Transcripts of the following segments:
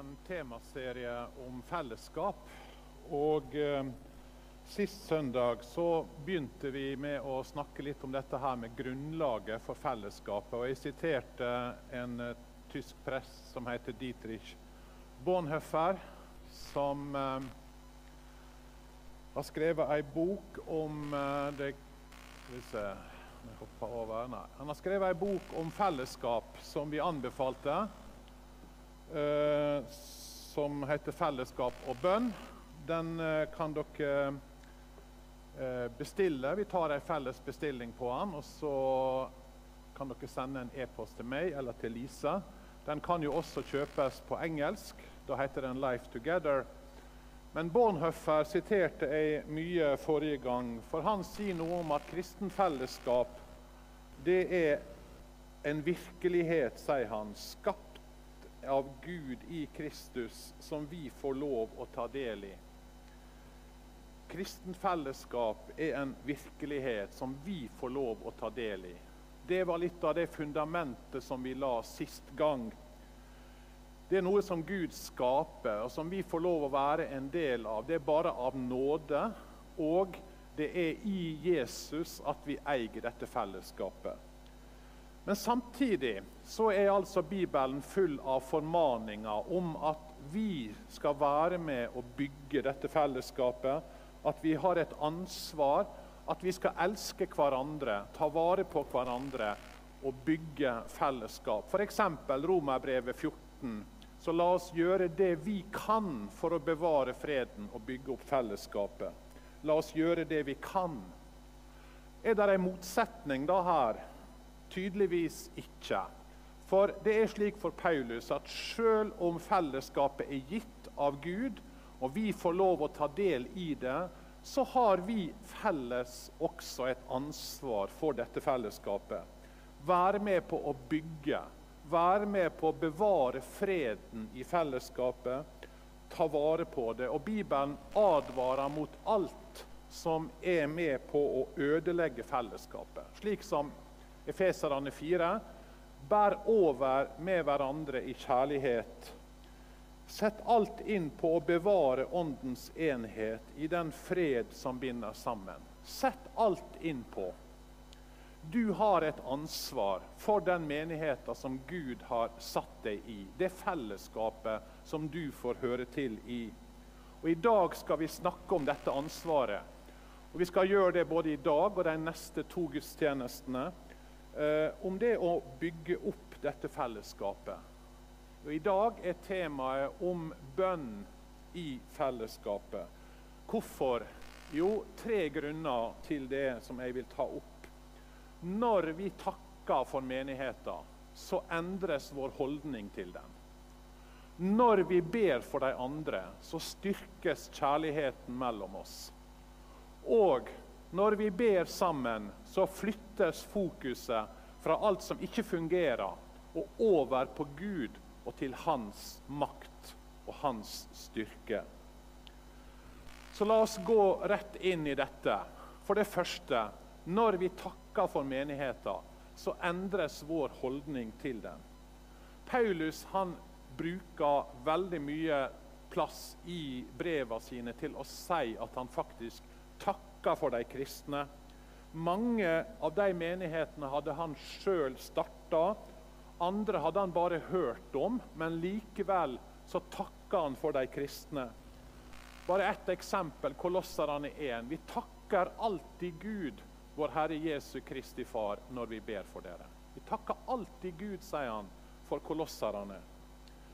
en temaserie om fellesskap. Og eh, Sist søndag så begynte vi med å snakke litt om dette her med grunnlaget for fellesskapet. Og jeg siterte en eh, tysk prest som heter Dietrich Bonhoeffer, som eh, har skrevet ei bok om eh, det. Han har skrevet ei bok om fellesskap som vi anbefalte. Eh, som heter 'Fellesskap og bønn'. Den eh, kan dere eh, bestille. Vi tar en felles bestilling på den, og så kan dere sende en e-post til meg eller til Lisa. Den kan jo også kjøpes på engelsk. Da heter den 'Life Together'. Men Bonhoeffer siterte jeg mye forrige gang, for han sier noe om at kristen fellesskap, det er en virkelighet, sier han, skapt av Gud i Kristus, som vi får lov å ta del i. Kristen fellesskap er en virkelighet som vi får lov å ta del i. Det var litt av det fundamentet som vi la sist gang. Det er noe som Gud skaper, og som vi får lov å være en del av. Det er bare av nåde, og det er i Jesus at vi eier dette fellesskapet. Men samtidig så er altså Bibelen full av formaninger om at vi skal være med å bygge dette fellesskapet at vi har et ansvar, at vi skal elske hverandre, ta vare på hverandre og bygge fellesskap. F.eks. Romerbrevet 14. Så la oss gjøre det vi kan for å bevare freden og bygge opp fellesskapet. La oss gjøre det vi kan. Er det en motsetning da her? Tydeligvis ikke. For det er slik for Paulus at selv om fellesskapet er gitt av Gud, og vi får lov å ta del i det, så har vi felles også et ansvar for dette fellesskapet. Være med på å bygge, være med på å bevare freden i fellesskapet, ta vare på det. Og Bibelen advarer mot alt som er med på å ødelegge fellesskapet. Slik som Efeserne 4. Bær over med hverandre i kjærlighet Sett alt inn på å bevare åndens enhet i den fred som binder sammen. Sett alt inn på. Du har et ansvar for den menigheten som Gud har satt deg i. Det fellesskapet som du får høre til i. Og I dag skal vi snakke om dette ansvaret. Og Vi skal gjøre det både i dag og de neste to gudstjenestene. Eh, om det å bygge opp dette fellesskapet. Og I dag er temaet om bønn i fellesskapet. Hvorfor? Jo, tre grunner til det som jeg vil ta opp. Når vi takker for menigheten, så endres vår holdning til den. Når vi ber for de andre, så styrkes kjærligheten mellom oss. Og når vi ber sammen, så flyttes fokuset fra alt som ikke fungerer, og over på Gud og til hans makt og hans styrke. Så la oss gå rett inn i dette. For det første, når vi takker for menigheten, så endres vår holdning til den. Paulus han bruker veldig mye plass i brevene sine til å si at han faktisk takker for de kristne. Mange av de menighetene hadde han sjøl starta andre hadde han bare hørt om, men likevel så takka han for de kristne. Bare ett eksempel, Kolosserne 1. Vi takker alltid Gud, vår Herre Jesu Kristi Far, når vi ber for dere. Vi takker alltid Gud, sier han, for kolosserne.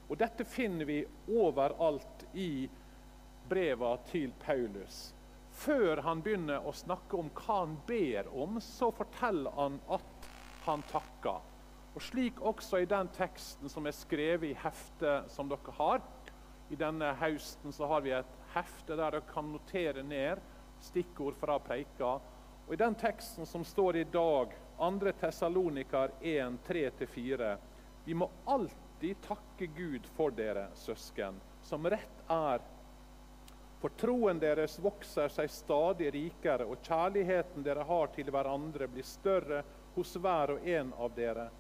Og Dette finner vi overalt i breva til Paulus. Før han begynner å snakke om hva han ber om, så forteller han at han takker. Og Slik også i den teksten som er skrevet i heftet som dere har. I denne høsten så har vi et hefte der dere kan notere ned stikkord fra preika. Og I den teksten som står i dag, 2. Tessalonikar 1, 3-4 Vi må alltid takke Gud for dere, søsken, som rett er. For troen deres vokser seg stadig rikere, og kjærligheten dere har til hverandre, blir større hos hver og en av dere.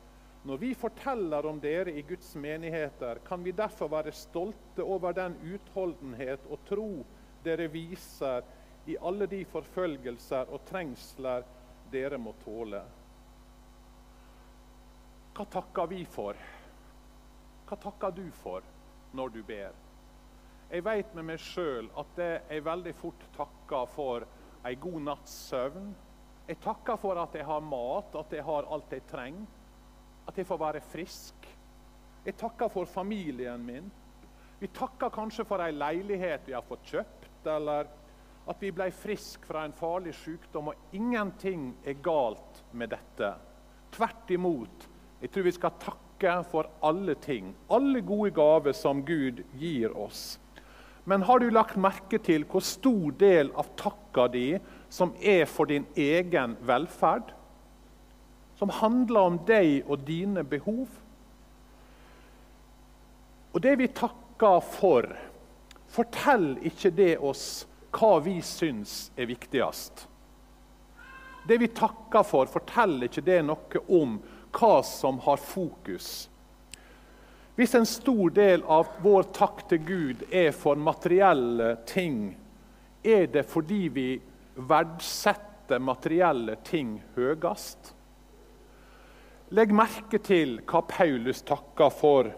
Når vi forteller om dere i Guds menigheter, kan vi derfor være stolte over den utholdenhet og tro dere viser i alle de forfølgelser og trengsler dere må tåle. Hva takker vi for? Hva takker du for når du ber? Jeg vet med meg sjøl at jeg veldig fort takker for en god natts søvn. Jeg takker for at jeg har mat, at jeg har alt jeg trenger. At jeg får være frisk. Jeg takker for familien min. Vi takker kanskje for ei leilighet vi har fått kjøpt, eller at vi ble friske fra en farlig sykdom. Og ingenting er galt med dette. Tvert imot. Jeg tror vi skal takke for alle ting. Alle gode gaver som Gud gir oss. Men har du lagt merke til hvor stor del av takka di som er for din egen velferd? Som handler om deg og dine behov? Og det vi takker for, fortell ikke det oss hva vi syns er viktigst. Det vi takker for, forteller ikke det noe om hva som har fokus. Hvis en stor del av vår takk til Gud er for materielle ting, er det fordi vi verdsetter materielle ting høyest? Legg merke til hva Paulus takker for.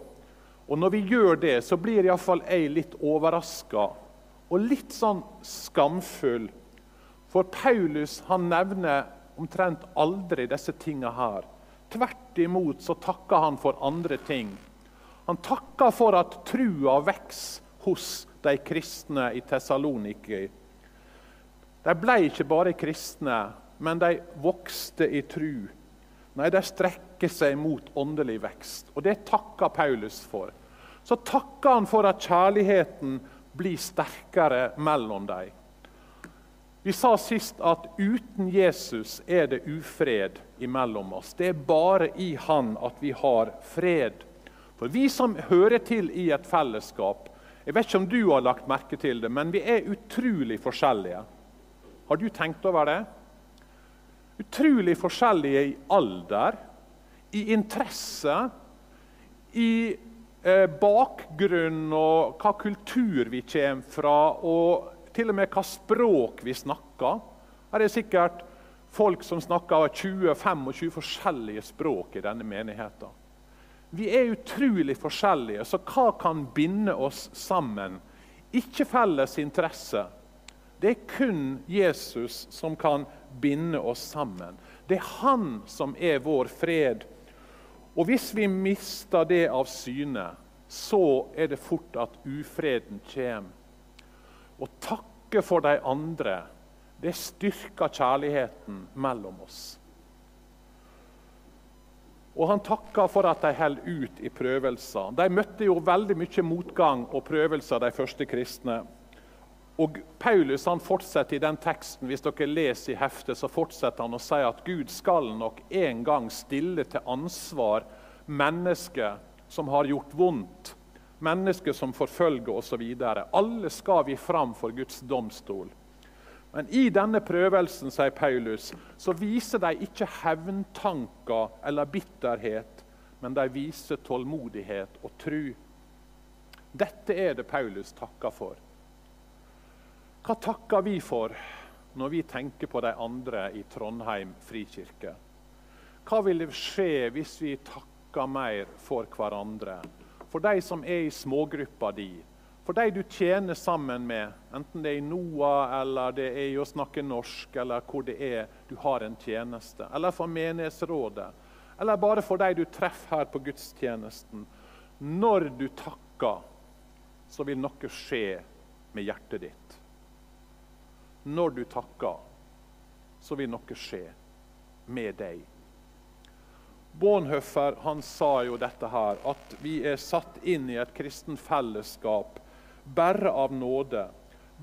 Og Når vi gjør det, så blir iallfall jeg litt overraska og litt sånn skamfull. For Paulus han nevner omtrent aldri disse tinga her. Tvert imot så takker han for andre ting. Han takker for at trua vokser hos de kristne i Tessaloniki. De ble ikke bare kristne, men de vokste i tru. Nei, de strekker seg mot åndelig vekst. Og det takker Paulus for. Så takker han for at kjærligheten blir sterkere mellom dem. Vi sa sist at uten Jesus er det ufred imellom oss. Det er bare i Han at vi har fred. For vi som hører til i et fellesskap Jeg vet ikke om du har lagt merke til det, men vi er utrolig forskjellige. Har du tenkt over det? Utrolig forskjellige i alder, i interesse, i eh, bakgrunn og hva kultur vi kommer fra, og til og med hva språk vi snakker. Her er sikkert folk som snakker 20-25 forskjellige språk i denne menigheten. Vi er utrolig forskjellige, så hva kan binde oss sammen? Ikke felles interesse. Det er kun Jesus som kan binde oss sammen. Det er han som er vår fred. Og hvis vi mister det av syne, så er det fort at ufreden kommer. Å takke for de andre, det styrker kjærligheten mellom oss. Og han takka for at de holdt ut i prøvelser. De møtte jo veldig mye motgang og prøvelser, de første kristne. Og Paulus han fortsetter i den teksten, hvis dere leser i heftet, så fortsetter han å si at Gud skal nok en gang stille til ansvar mennesker som har gjort vondt, mennesker som forfølger osv. Alle skal vi fram for Guds domstol. Men i denne prøvelsen sier Paulus, så viser de ikke hevntanker eller bitterhet, men de viser tålmodighet og tru. Dette er det Paulus takker for. Hva takker vi for når vi tenker på de andre i Trondheim frikirke? Hva vil det skje hvis vi takker mer for hverandre? For de som er i smågruppa di, for de du tjener sammen med, enten det er i NOA eller det er i å snakke norsk, eller hvor det er du har en tjeneste, eller for menighetsrådet, eller bare for de du treffer her på gudstjenesten Når du takker, så vil noe skje med hjertet ditt. Når du takker, så vil noe skje med deg. Bonhoeffer han sa jo dette her, at vi er satt inn i et kristen fellesskap bare av nåde.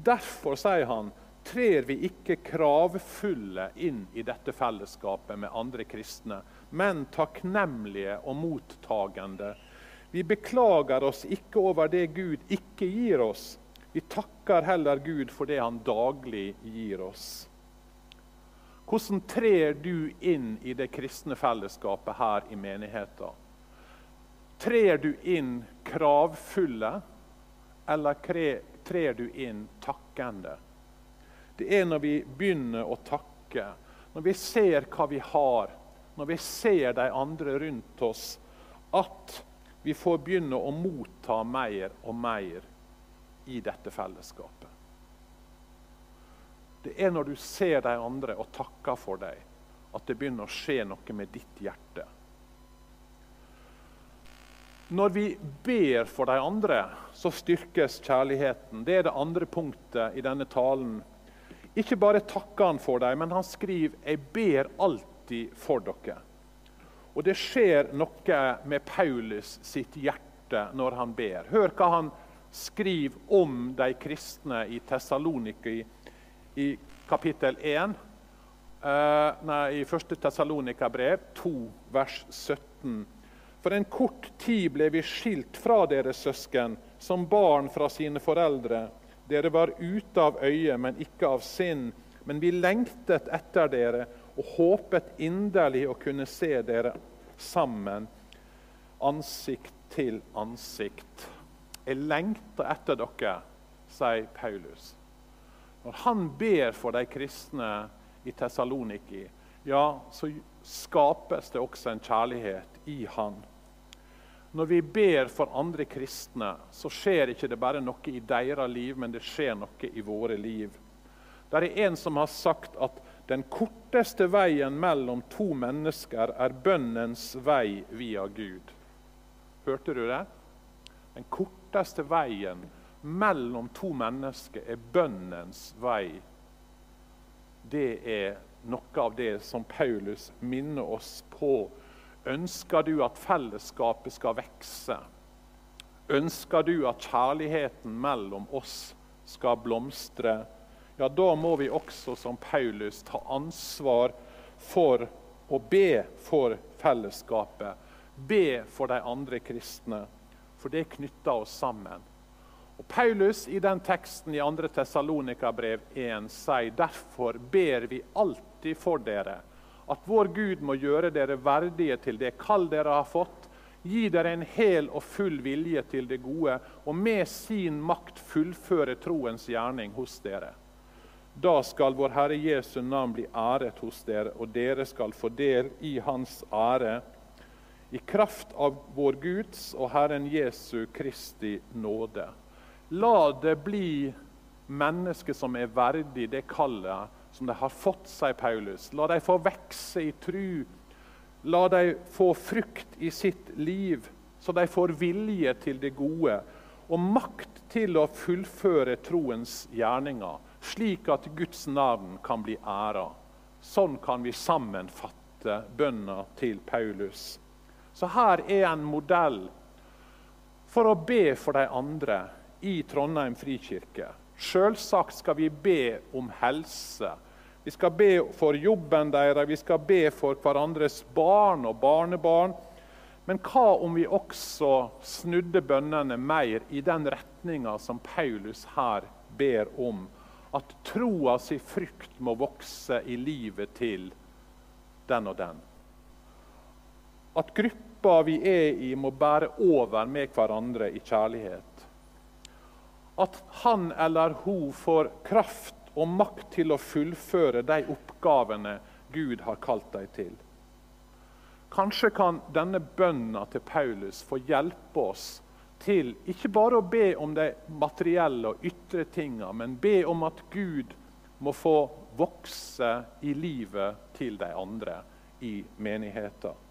Derfor, sier han, trer vi ikke kravfulle inn i dette fellesskapet med andre kristne, men takknemlige og mottagende. Vi beklager oss ikke over det Gud ikke gir oss. Vi takker heller Gud for det Han daglig gir oss. Hvordan trer du inn i det kristne fellesskapet her i menigheten? Trer du inn kravfulle, eller trer du inn takkende? Det er når vi begynner å takke, når vi ser hva vi har, når vi ser de andre rundt oss, at vi får begynne å motta mer og mer i dette fellesskapet. Det er når du ser de andre og takker for dem, at det begynner å skje noe med ditt hjerte. Når vi ber for de andre, så styrkes kjærligheten. Det er det andre punktet i denne talen. Ikke bare takker han for dem, men han skriver 'Jeg ber alltid for dere'. Og det skjer noe med Paulus sitt hjerte når han ber. Hør hva han skriver om de kristne i Tessalonika i kapittel 1, Uh, nei, i 1. Tessalonika-brev 2, vers 17. For en kort tid ble vi skilt fra dere søsken, som barn fra sine foreldre. Dere var ute av øye, men ikke av sinn. Men vi lengtet etter dere og håpet inderlig å kunne se dere sammen, ansikt til ansikt. Jeg lengter etter dere, sier Paulus. Når han ber for de kristne i Tessaloniki, ja, så skapes det også en kjærlighet i han. Når vi ber for andre kristne, så skjer ikke det bare noe i deres liv, men det skjer noe i våre liv. Det er en som har sagt at den korteste veien mellom to mennesker er bønnens vei via Gud. Hørte du det? Den korteste veien mellom to mennesker er bønnens vei. Det er noe av det som Paulus minner oss på. Ønsker du at fellesskapet skal vokse? Ønsker du at kjærligheten mellom oss skal blomstre? Ja, da må vi også som Paulus ta ansvar for å be for fellesskapet. Be for de andre kristne, for det knytter oss sammen. Og Paulus i den teksten i 2. Tessalonika-brev 1 sier derfor ber vi alltid for dere at vår Gud må gjøre dere verdige til det kall dere har fått, gi dere en hel og full vilje til det gode, og med sin makt fullføre troens gjerning hos dere. Da skal vår Herre Jesu navn bli æret hos dere, og dere skal få del i Hans ære, i kraft av vår Guds og Herren Jesu Kristi nåde. La det bli mennesker som er verdig det kallet som de har fått, sier Paulus. La dem få vokse i tru. La dem få frukt i sitt liv, så de får vilje til det gode. Og makt til å fullføre troens gjerninger, slik at Guds navn kan bli æra. Sånn kan vi sammenfatte bønna til Paulus. Så her er en modell for å be for de andre i Trondheim frikirke. Sjølsagt skal vi be om helse. Vi skal be for jobben deres, vi skal be for hverandres barn og barnebarn. Men hva om vi også snudde bønnene mer i den retninga som Paulus her ber om? At troa si frykt må vokse i livet til den og den. At gruppa vi er i, må bære over med hverandre i kjærlighet at han eller hun får kraft og makt til å fullføre de oppgavene Gud har kalt dem til. Kanskje kan denne bønna til Paulus få hjelpe oss til ikke bare å be om de materielle og ytre tinga, men be om at Gud må få vokse i livet til de andre i menigheten.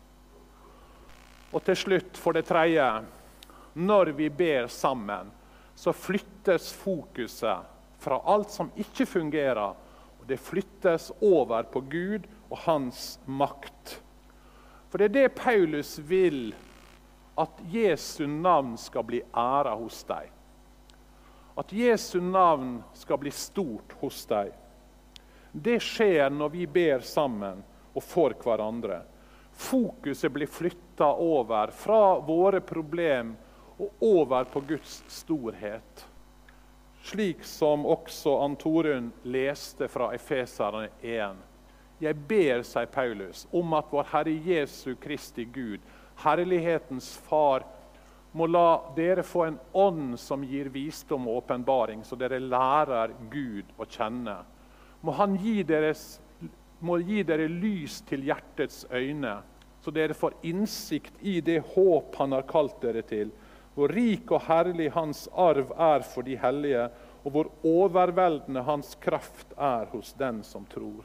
Og til slutt, for det tredje, når vi ber sammen, så flyttes fokuset fra alt som ikke fungerer, og det flyttes over på Gud og hans makt. For det er det Paulus vil, at Jesu navn skal bli æra hos deg. At Jesu navn skal bli stort hos deg. Det skjer når vi ber sammen og for hverandre. Fokuset blir flytta over fra våre problem og over på Guds storhet. Slik som også Antorun leste fra Efeserne 1. Jeg ber, sier Paulus, om at vår Herre Jesu Kristi Gud, herlighetens Far, må la dere få en ånd som gir visdom og åpenbaring, så dere lærer Gud å kjenne. Må Han gi, deres, må gi dere lys til hjertets øyne, så dere får innsikt i det håp Han har kalt dere til, hvor rik og herlig Hans arv er for de hellige, og hvor overveldende Hans kraft er hos den som tror.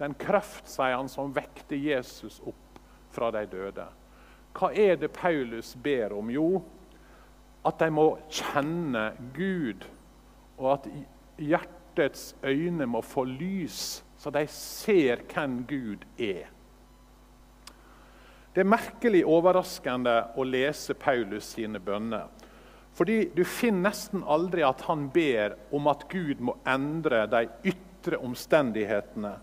Den kraft, sier han, som vekte Jesus opp fra de døde. Hva er det Paulus ber om? Jo, at de må kjenne Gud, og at hjertets øyne må få lys, så de ser hvem Gud er. Det er merkelig overraskende å lese Paulus sine bønner. Fordi Du finner nesten aldri at han ber om at Gud må endre de ytre omstendighetene.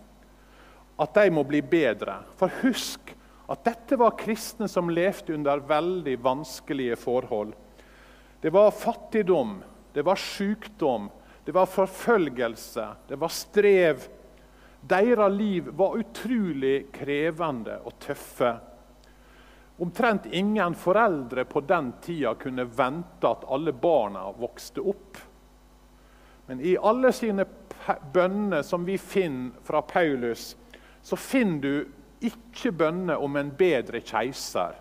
At de må bli bedre. For husk at dette var kristne som levde under veldig vanskelige forhold. Det var fattigdom, det var sykdom, det var forfølgelse, det var strev. Deres liv var utrolig krevende og tøffe. Omtrent ingen foreldre på den tida kunne vente at alle barna vokste opp. Men i alle sine bønner som vi finner fra Paulus, så finner du ikke bønner om en bedre keiser.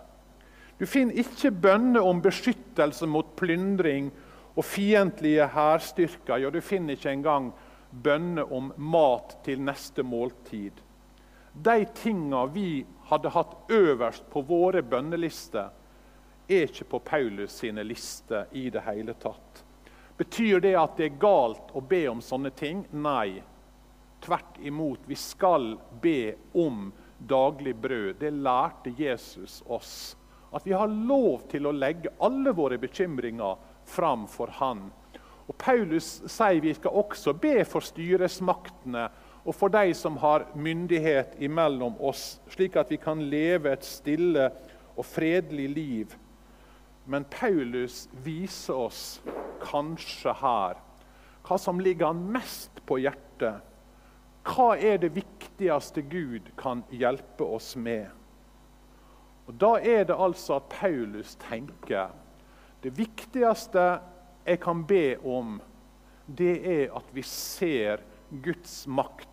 Du finner ikke bønner om beskyttelse mot plyndring og fiendtlige hærstyrker. Ja, du finner ikke engang bønner om mat til neste måltid. De tinga vi hadde hatt øverst på våre bønnelister, er ikke på Paulus sine lister i det hele tatt. Betyr det at det er galt å be om sånne ting? Nei. Tvert imot. Vi skal be om daglig brød. Det lærte Jesus oss. At vi har lov til å legge alle våre bekymringer fram for Han. Og Paulus sier vi skal også be for styresmaktene og for de som har myndighet imellom oss, slik at vi kan leve et stille og fredelig liv. Men Paulus viser oss kanskje her hva som ligger han mest på hjertet hva er det viktigste Gud kan hjelpe oss med? Og Da er det altså at Paulus tenker det viktigste jeg kan be om, det er at vi ser Guds makt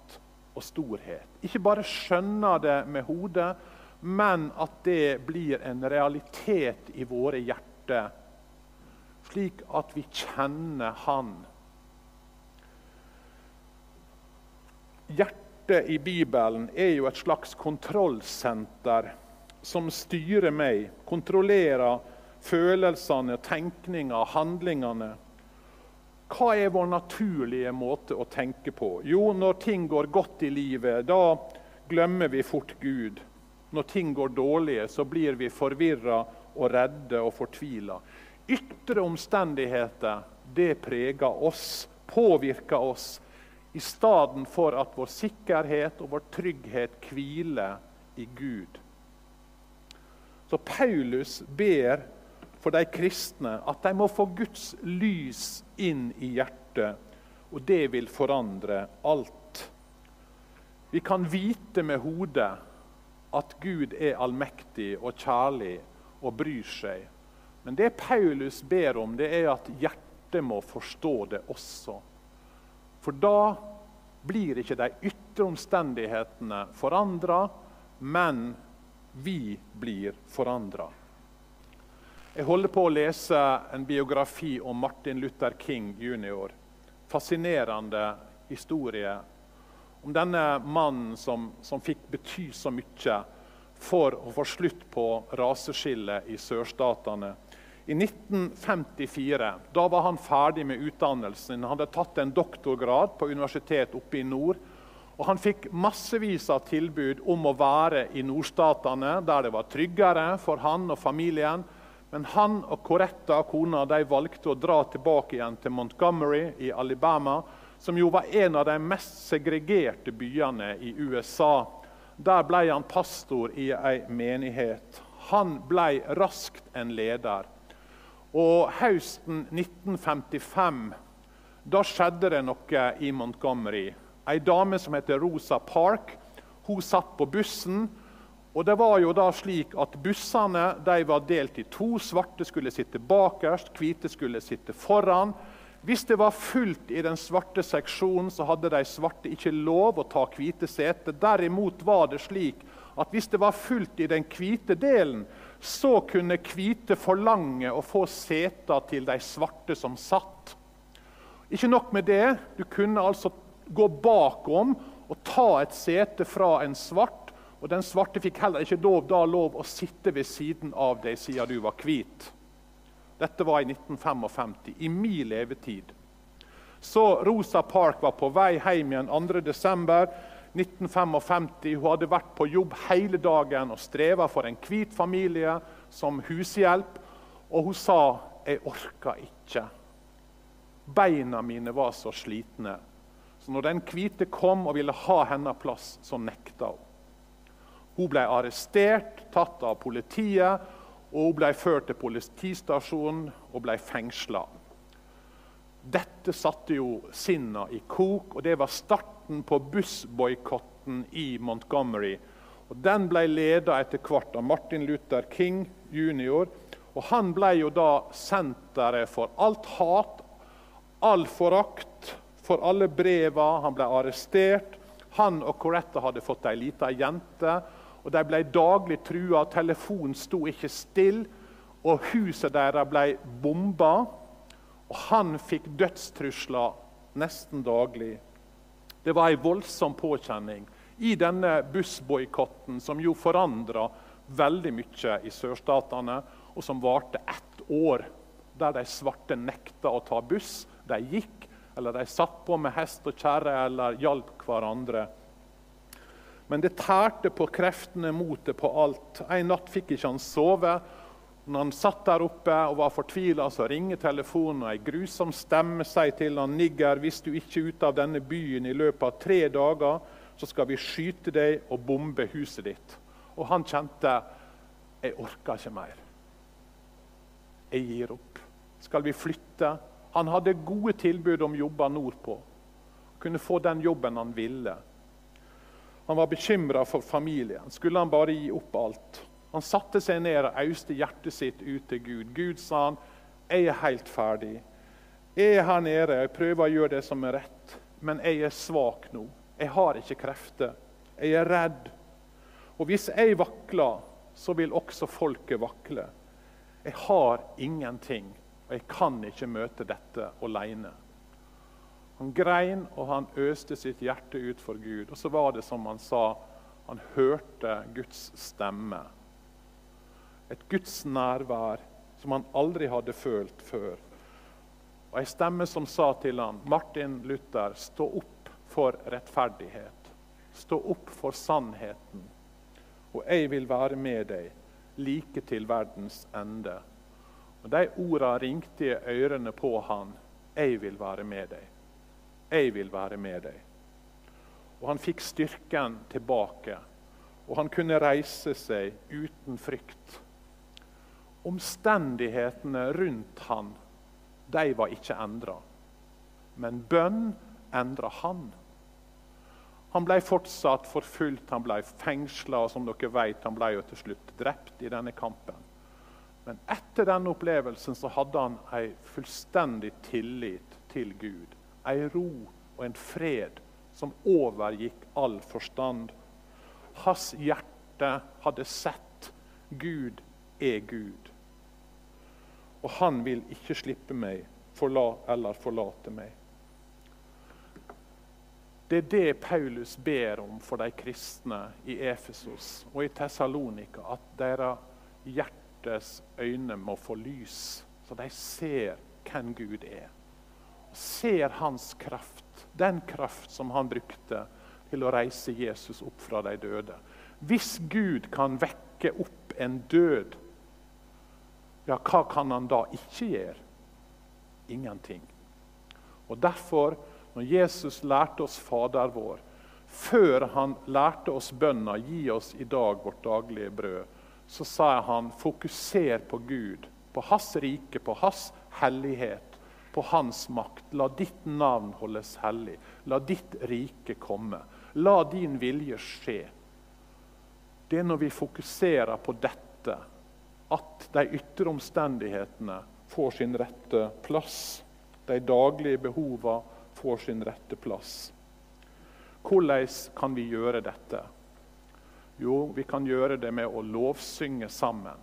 og storhet. Ikke bare skjønner det med hodet, men at det blir en realitet i våre hjerter, slik at vi kjenner Han Hjertet i Bibelen er jo et slags kontrollsenter som styrer meg, kontrollerer følelsene, tenkninga, handlingene. Hva er vår naturlige måte å tenke på? Jo, når ting går godt i livet, da glemmer vi fort Gud. Når ting går dårlig, så blir vi forvirra og redde og fortvila. Ytre omstendigheter det preger oss, påvirker oss i stedet for at vår sikkerhet og vår trygghet hviler i Gud. Så Paulus ber for de kristne at de må få Guds lys inn i hjertet, og det vil forandre alt. Vi kan vite med hodet at Gud er allmektig og kjærlig og bryr seg. Men det Paulus ber om, det er at hjertet må forstå det også. For da blir ikke de ytre omstendighetene forandra, men vi blir forandra. Jeg holder på å lese en biografi om Martin Luther King jr. Fascinerende historie om denne mannen som, som fikk bety så mye for å få slutt på raseskillet i sørstatene. I 1954 da var han ferdig med utdannelsen. Han hadde tatt en doktorgrad på universitet oppe i nord. Og Han fikk massevis av tilbud om å være i nordstatene, der det var tryggere for han og familien. Men han og Coretta, kona, de valgte å dra tilbake igjen til Montgomery i Alabama, som jo var en av de mest segregerte byene i USA. Der ble han pastor i ei menighet. Han ble raskt en leder. Og høsten 1955 da skjedde det noe i Montgomery. Ei dame som heter Rosa Park, Hun satt på bussen. Og det var jo da slik at Bussene de var delt i to. Svarte skulle sitte bakerst, hvite skulle sitte foran. Hvis det var fullt i den svarte seksjonen, så hadde de svarte ikke lov å ta hvite sete. Derimot var det slik at hvis det var fullt i den hvite delen, så kunne hvite forlange å få seter til de svarte som satt. Ikke nok med det, du kunne altså gå bakom og ta et sete fra en svart. Og den svarte fikk heller ikke lov, da lov å sitte ved siden av deg siden du var hvit. Dette var i 1955, i min levetid. Så Rosa Park var på vei hjem igjen 2.12.1955. Hun hadde vært på jobb hele dagen og streva for en hvit familie som hushjelp. Og hun sa 'Jeg orka ikke'. Beina mine var så slitne. Så når den hvite kom og ville ha hennes plass, så nekta hun. Hun ble arrestert, tatt av politiet og Hun ble ført til politistasjonen og ble fengsla. Dette satte jo sinna i kok, og det var starten på bussboikotten i Montgomery. Og Den ble leda etter hvert av Martin Luther King jr. Og Han ble jo da senteret for alt hat, all forakt, for alle breva. Han ble arrestert. Han og Coretta hadde fått ei lita jente og De ble daglig trua. Telefonen sto ikke stille. Og huset deres ble bomba. Og han fikk dødstrusler nesten daglig. Det var en voldsom påkjenning i denne bussboikotten, som jo forandra veldig mye i sørstatene, og som varte ett år. Der de svarte nekta å ta buss. De gikk, eller de satt på med hest og kjerre, eller hjalp hverandre. Men det tærte på kreftene, motet på alt. En natt fikk ikke han sove. Når han satt der oppe og var fortvila, så ringer telefonen, og ei grusom stemme sier til han, 'Nigger, hvis du ikke er ute av denne byen i løpet av tre dager, så skal vi skyte deg og bombe huset ditt.' Og han kjente 'Jeg orker ikke mer. Jeg gir opp. Skal vi flytte?' Han hadde gode tilbud om jobber nordpå. Kunne få den jobben han ville. Han var bekymra for familien. Skulle han bare gi opp alt? Han satte seg ned og auste hjertet sitt ut til Gud. Gud sa han, 'Jeg er helt ferdig. Jeg er her nede, jeg prøver å gjøre det som er rett, men jeg er svak nå. Jeg har ikke krefter. Jeg er redd. Og hvis jeg vakler, så vil også folket vakle. Jeg har ingenting, og jeg kan ikke møte dette alene. Han grein, og han øste sitt hjerte ut for Gud. Og så var det som han sa, han hørte Guds stemme. Et Guds nærvær som han aldri hadde følt før. Og Ei stemme som sa til han, Martin Luther, stå opp for rettferdighet. Stå opp for sannheten. Og jeg vil være med deg like til verdens ende. Og De orda ringte i ørene på han. Jeg vil være med deg. 'Jeg vil være med deg'. Og Han fikk styrken tilbake, og han kunne reise seg uten frykt. Omstendighetene rundt han, de var ikke endra. Men bønn endra han. Han ble fortsatt forfulgt, han ble fengsla, og som dere vet, han ble jo til slutt drept i denne kampen. Men etter denne opplevelsen så hadde han en fullstendig tillit til Gud ei ro og en fred som overgikk all forstand. Hans hjerte hadde sett Gud er Gud. Og han vil ikke slippe meg forla eller forlate meg. Det er det Paulus ber om for de kristne i Efesos og i Tessalonika. At deres hjertes øyne må få lys, så de ser hvem Gud er ser hans kraft, den kraft som han brukte til å reise Jesus opp fra de døde. Hvis Gud kan vekke opp en død, ja, hva kan han da ikke gjøre? Ingenting. Og Derfor, når Jesus lærte oss Fader vår, før han lærte oss bønna 'Gi oss i dag vårt daglige brød', så sa han 'fokuser på Gud', på Hans rike, på Hans hellighet på hans makt. La ditt navn holdes hellig. La ditt rike komme. La din vilje skje. Det er når vi fokuserer på dette, at de ytre omstendighetene får sin rette plass. De daglige behovene får sin rette plass. Hvordan kan vi gjøre dette? Jo, vi kan gjøre det med å lovsynge sammen.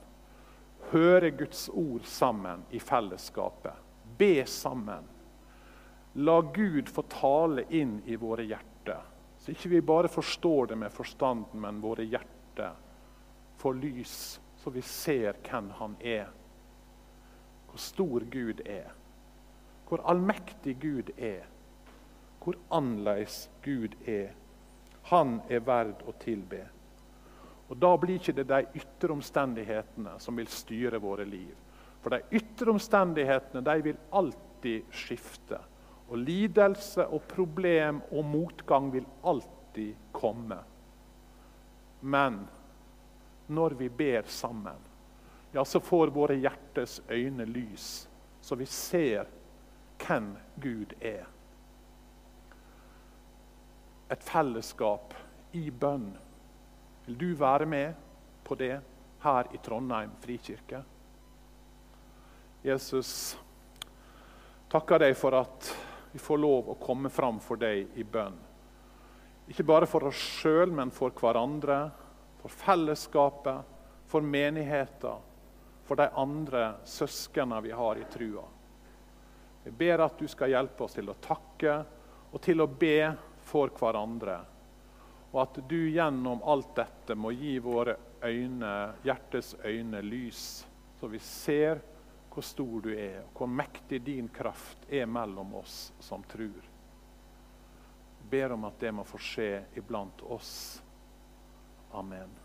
Høre Guds ord sammen i fellesskapet. Be sammen. La Gud få tale inn i våre hjerter. Så ikke vi bare forstår det med forstanden, men våre hjerter får lys, så vi ser hvem Han er. Hvor stor Gud er. Hvor allmektig Gud er. Hvor annerledes Gud er. Han er verd å tilbe. Og Da blir ikke det de ytre omstendighetene som vil styre våre liv. For de ytre omstendighetene de vil alltid skifte. Og lidelse og problem og motgang vil alltid komme. Men når vi ber sammen, ja, så får våre hjertes øyne lys, så vi ser hvem Gud er. Et fellesskap i bønn vil du være med på det her i Trondheim frikirke? Jesus, takker deg for at vi får lov å komme fram for deg i bønn. Ikke bare for oss sjøl, men for hverandre, for fellesskapet, for menigheten, for de andre søsknene vi har i trua. Jeg ber at du skal hjelpe oss til å takke og til å be for hverandre. Og at du gjennom alt dette må gi våre øyne, hjertes øyne lys, så vi ser hvor stor du er, og hvor mektig din kraft er mellom oss som tror. Ber om at det må få skje iblant oss. Amen.